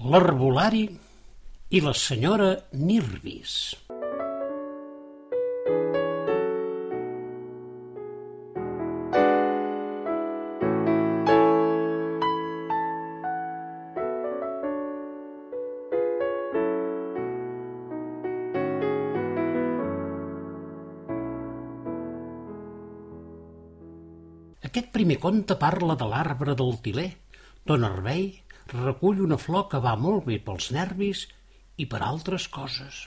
L'herbolari i la senyora Nirvis. Aquest primer conte parla de l'arbre del tiler, d'on Herbei recull una flor que va molt bé pels nervis i per altres coses.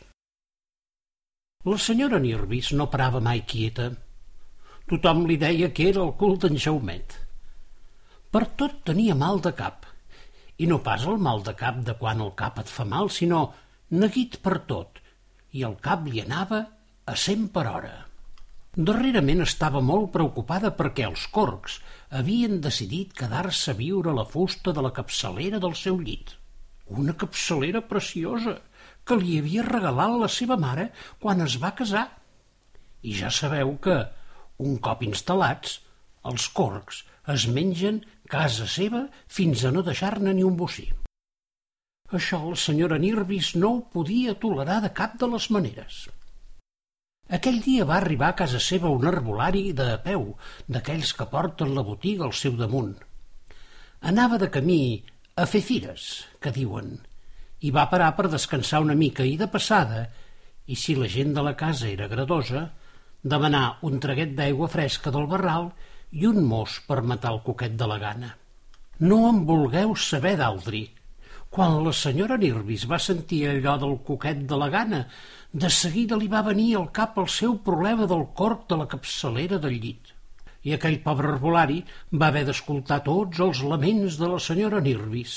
La senyora Nirvis no parava mai quieta. Tothom li deia que era el cul d'en Jaumet. Per tot tenia mal de cap, i no pas el mal de cap de quan el cap et fa mal, sinó neguit per tot, i el cap li anava a cent per hora. Darrerament estava molt preocupada perquè els corcs havien decidit quedar-se a viure a la fusta de la capçalera del seu llit. Una capçalera preciosa que li havia regalat la seva mare quan es va casar. I ja sabeu que, un cop instal·lats, els corcs es mengen casa seva fins a no deixar-ne ni un bocí. Això la senyora Nirvis no ho podia tolerar de cap de les maneres. Aquell dia va arribar a casa seva un herbolari de a peu, d'aquells que porten la botiga al seu damunt. Anava de camí a fer fires, que diuen, i va parar per descansar una mica i de passada, i si la gent de la casa era gradosa, demanar un traguet d'aigua fresca del barral i un mos per matar el coquet de la gana. No en vulgueu saber d'aldri, quan la senyora Nirvis va sentir allò del coquet de la gana, de seguida li va venir al cap el seu problema del corc de la capçalera del llit. I aquell pobre herbolari va haver d'escoltar tots els laments de la senyora Nirvis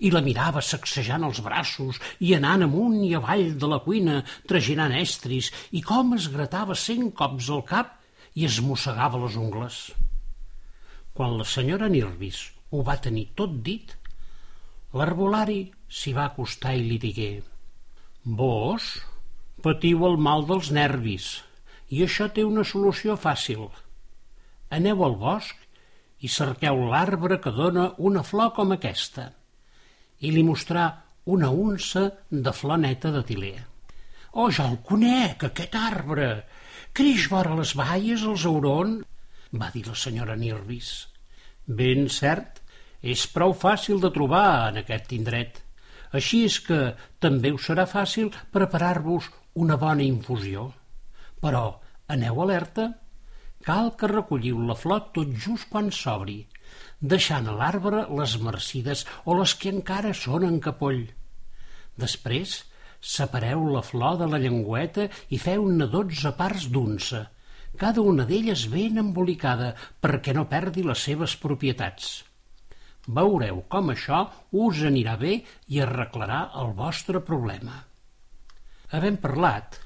i la mirava sacsejant els braços i anant amunt i avall de la cuina traginant estris i com es gratava cent cops al cap i es mossegava les ungles. Quan la senyora Nirvis ho va tenir tot dit, L'herbolari s'hi va acostar i li digué «Vos patiu el mal dels nervis i això té una solució fàcil. Aneu al bosc i cerqueu l'arbre que dona una flor com aquesta» i li mostrà una unça de flor neta de tiler. «Oh, ja el conec, aquest arbre! Creix vora les baies, els aurons!» va dir la senyora Nirvis. «Ben cert, és prou fàcil de trobar en aquest indret. Així és que també us serà fàcil preparar-vos una bona infusió. Però aneu alerta, cal que recolliu la flor tot just quan s'obri, deixant a l'arbre les marcides o les que encara són en capoll. Després, separeu la flor de la llengüeta i feu-ne dotze parts d'unça, cada una d'elles ben embolicada perquè no perdi les seves propietats. Veureu com això us anirà bé i arreglarà el vostre problema. Havent parlat,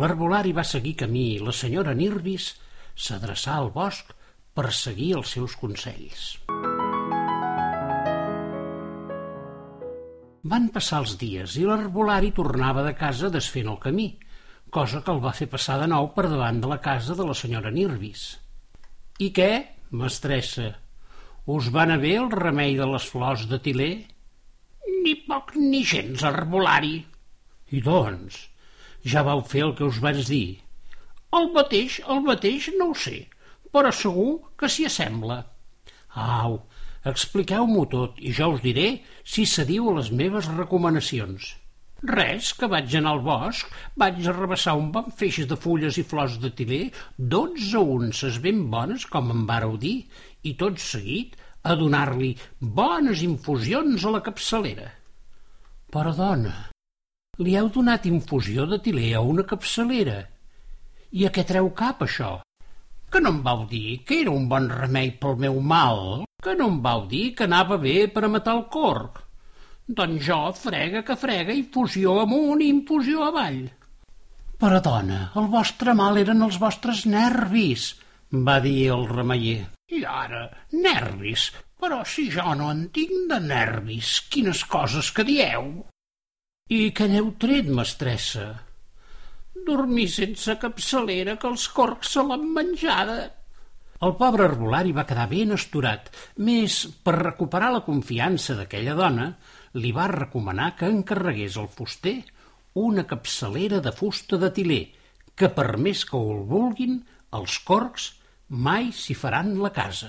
l'herbolari va seguir camí i la senyora Nirvis s'adreçà al bosc per seguir els seus consells. Van passar els dies i l'herbolari tornava de casa desfent el camí, cosa que el va fer passar de nou per davant de la casa de la senyora Nirvis. I què, mestressa? Us va anar bé el remei de les flors de tiler? Ni poc ni gens, herbolari. I doncs, ja vau fer el que us vaig dir. El mateix, el mateix no ho sé, però segur que s'hi assembla. Au, expliqueu-m'ho tot i jo us diré si cediu a les meves recomanacions. Res, que vaig anar al bosc, vaig arrabassar un bon feix de fulles i flors de tiler, dotze unces ben bones, com em vareu dir, i tot seguit a donar-li bones infusions a la capçalera. Però, dona, li heu donat infusió de tiler a una capçalera. I a què treu cap, això? Que no em vau dir que era un bon remei pel meu mal? Que no em vau dir que anava bé per a matar el corc? Doncs jo, frega que frega, infusió amunt i infusió avall. Però, dona, el vostre mal eren els vostres nervis, va dir el remeier. I ara, nervis? Però si jo no en tinc de nervis, quines coses que dieu. I què n'heu tret, mestressa? Dormir sense capçalera, que els corcs se l'han menjada. El pobre herbolari va quedar ben esturat, més per recuperar la confiança d'aquella dona, li va recomanar que encarregués al fuster una capçalera de fusta de tiler, que per més que ho vulguin, els corcs mai s'hi faran la casa.